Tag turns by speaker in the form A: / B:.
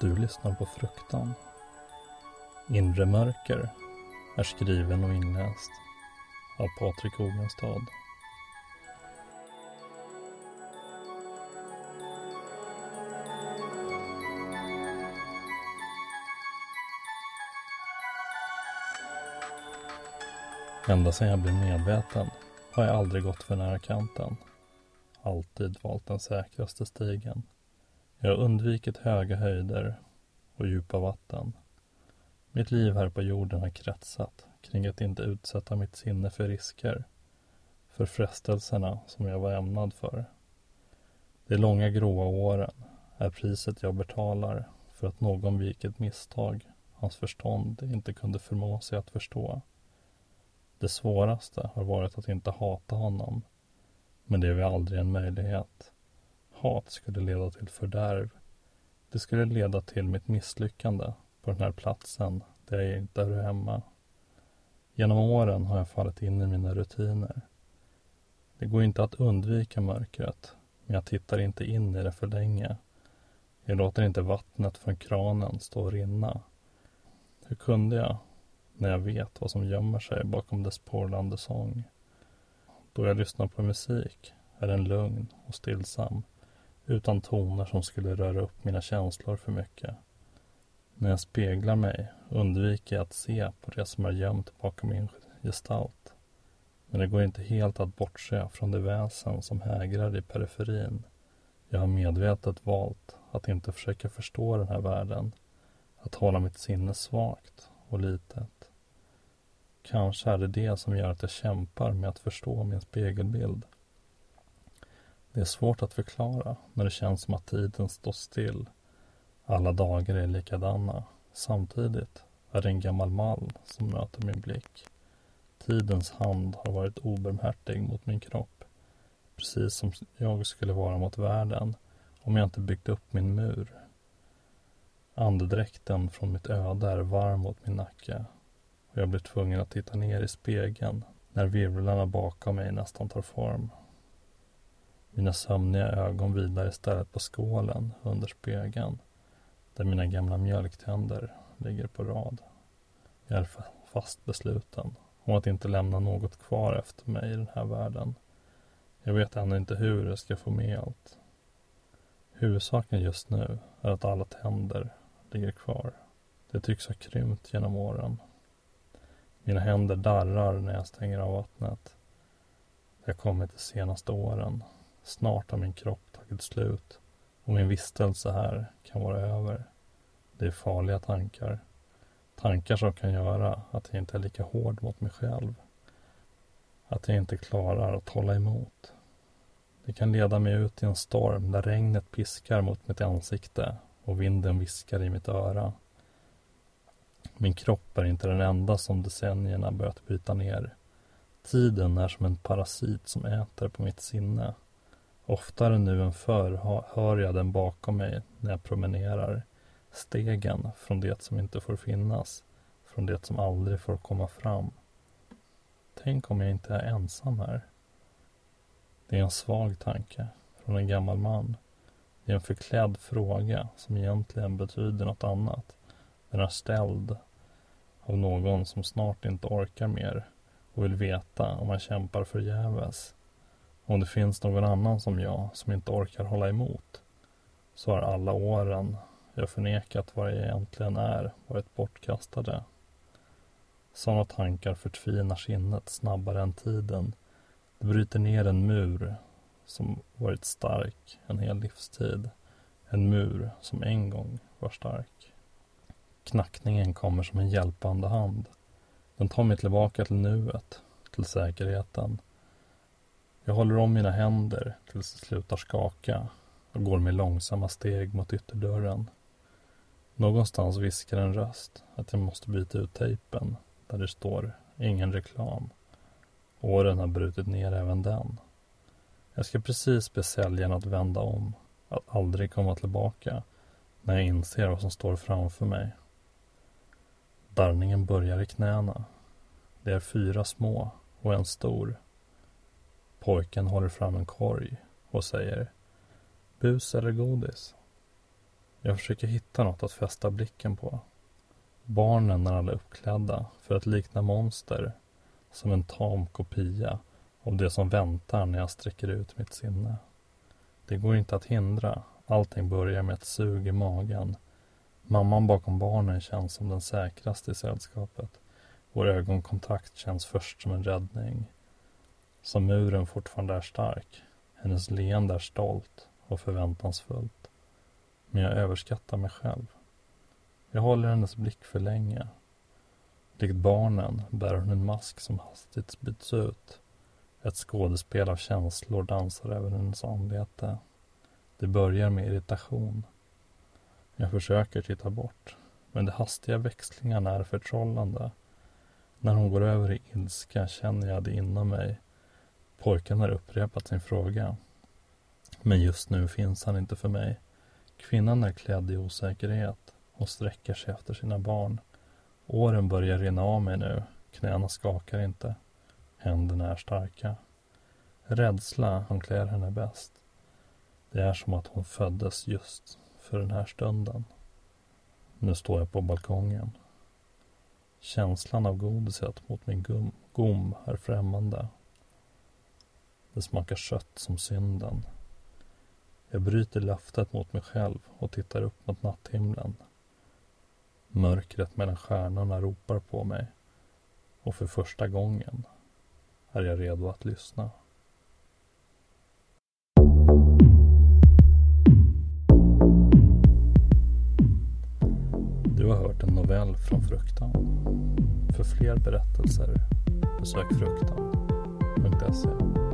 A: Du lyssnar på Fruktan. Inre mörker är skriven och inläst av Patrik Ogenstad. Ända sedan jag blev medveten har jag aldrig gått för nära kanten. Alltid valt den säkraste stigen. Jag har undvikit höga höjder och djupa vatten. Mitt liv här på jorden har kretsat kring att inte utsätta mitt sinne för risker, för frestelserna som jag var ämnad för. De långa gråa åren är priset jag betalar för att någon begick ett misstag hans förstånd inte kunde förmå sig att förstå. Det svåraste har varit att inte hata honom, men det är väl aldrig en möjlighet. Hat skulle leda till fördärv. Det skulle leda till mitt misslyckande på den här platsen där jag inte hör hemma. Genom åren har jag fallit in i mina rutiner. Det går inte att undvika mörkret, men jag tittar inte in i det för länge. Jag låter inte vattnet från kranen stå och rinna. Hur kunde jag, när jag vet vad som gömmer sig bakom dess porlande sång? Då jag lyssnar på musik är den lugn och stillsam utan toner som skulle röra upp mina känslor för mycket. När jag speglar mig undviker jag att se på det som är gömt bakom min gestalt. Men det går inte helt att bortse från det väsen som hägrar i periferin. Jag har medvetet valt att inte försöka förstå den här världen. Att hålla mitt sinne svagt och litet. Kanske är det det som gör att jag kämpar med att förstå min spegelbild. Det är svårt att förklara när det känns som att tiden står still. Alla dagar är likadana. Samtidigt är det en gammal mall som möter min blick. Tidens hand har varit obarmhärtig mot min kropp. Precis som jag skulle vara mot världen om jag inte byggt upp min mur. Andedräkten från mitt öde är varm mot min nacke och jag blir tvungen att titta ner i spegeln när virvlarna bakom mig nästan tar form. Mina sömniga ögon vilar istället på skålen under spegeln där mina gamla mjölktänder ligger på rad. Jag är fast besluten om att inte lämna något kvar efter mig i den här världen. Jag vet ännu inte hur jag ska få med allt. Huvudsaken just nu är att alla tänder ligger kvar. Det tycks ha krympt genom åren. Mina händer darrar när jag stänger av vattnet. Det har kommit de senaste åren Snart har min kropp tagit slut och min vistelse här kan vara över. Det är farliga tankar. Tankar som kan göra att jag inte är lika hård mot mig själv. Att jag inte klarar att hålla emot. Det kan leda mig ut i en storm där regnet piskar mot mitt ansikte och vinden viskar i mitt öra. Min kropp är inte den enda som decennierna börjat bryta ner. Tiden är som en parasit som äter på mitt sinne. Oftare nu än förr hör jag den bakom mig när jag promenerar. Stegen från det som inte får finnas. Från det som aldrig får komma fram. Tänk om jag inte är ensam här. Det är en svag tanke från en gammal man. Det är en förklädd fråga som egentligen betyder något annat. Den är ställd av någon som snart inte orkar mer och vill veta om man kämpar förgäves. Om det finns någon annan som jag som inte orkar hålla emot så har alla åren jag förnekat vad jag egentligen är varit bortkastade. Sådana tankar förtvinar sinnet snabbare än tiden. Det bryter ner en mur som varit stark en hel livstid. En mur som en gång var stark. Knackningen kommer som en hjälpande hand. Den tar mig tillbaka till nuet, till säkerheten. Jag håller om mina händer tills det slutar skaka och går med långsamma steg mot ytterdörren. Någonstans viskar en röst att jag måste byta ut tejpen där det står ingen reklam. Åren har brutit ner även den. Jag ska precis be säljaren att vända om, att aldrig komma tillbaka när jag inser vad som står framför mig. Darrningen börjar i knäna. Det är fyra små och en stor. Pojken håller fram en korg och säger Bus eller godis? Jag försöker hitta något att fästa blicken på. Barnen är alla uppklädda för att likna monster som en tam kopia av det som väntar när jag sträcker ut mitt sinne. Det går inte att hindra. Allting börjar med ett sug i magen. Mamman bakom barnen känns som den säkraste i sällskapet. Vår ögonkontakt känns först som en räddning. Som muren fortfarande är stark. Hennes leende är stolt och förväntansfullt. Men jag överskattar mig själv. Jag håller hennes blick för länge. Likt barnen bär hon en mask som hastigt byts ut. Ett skådespel av känslor dansar över hennes anlete. Det börjar med irritation. Jag försöker titta bort, men de hastiga växlingarna är förtrollande. När hon går över i ilska känner jag det inom mig. Pojken har upprepat sin fråga. Men just nu finns han inte för mig. Kvinnan är klädd i osäkerhet och sträcker sig efter sina barn. Åren börjar rinna av mig nu. Knäna skakar inte. Händerna är starka. Rädsla han klär henne bäst. Det är som att hon föddes just för den här stunden. Nu står jag på balkongen. Känslan av godiset mot min gum, gom är främmande. Det smakar kött som synden. Jag bryter löftet mot mig själv och tittar upp mot natthimlen. Mörkret mellan stjärnorna ropar på mig och för första gången är jag redo att lyssna. Du har hört en novell från Fruktan. För fler berättelser besök fruktan.se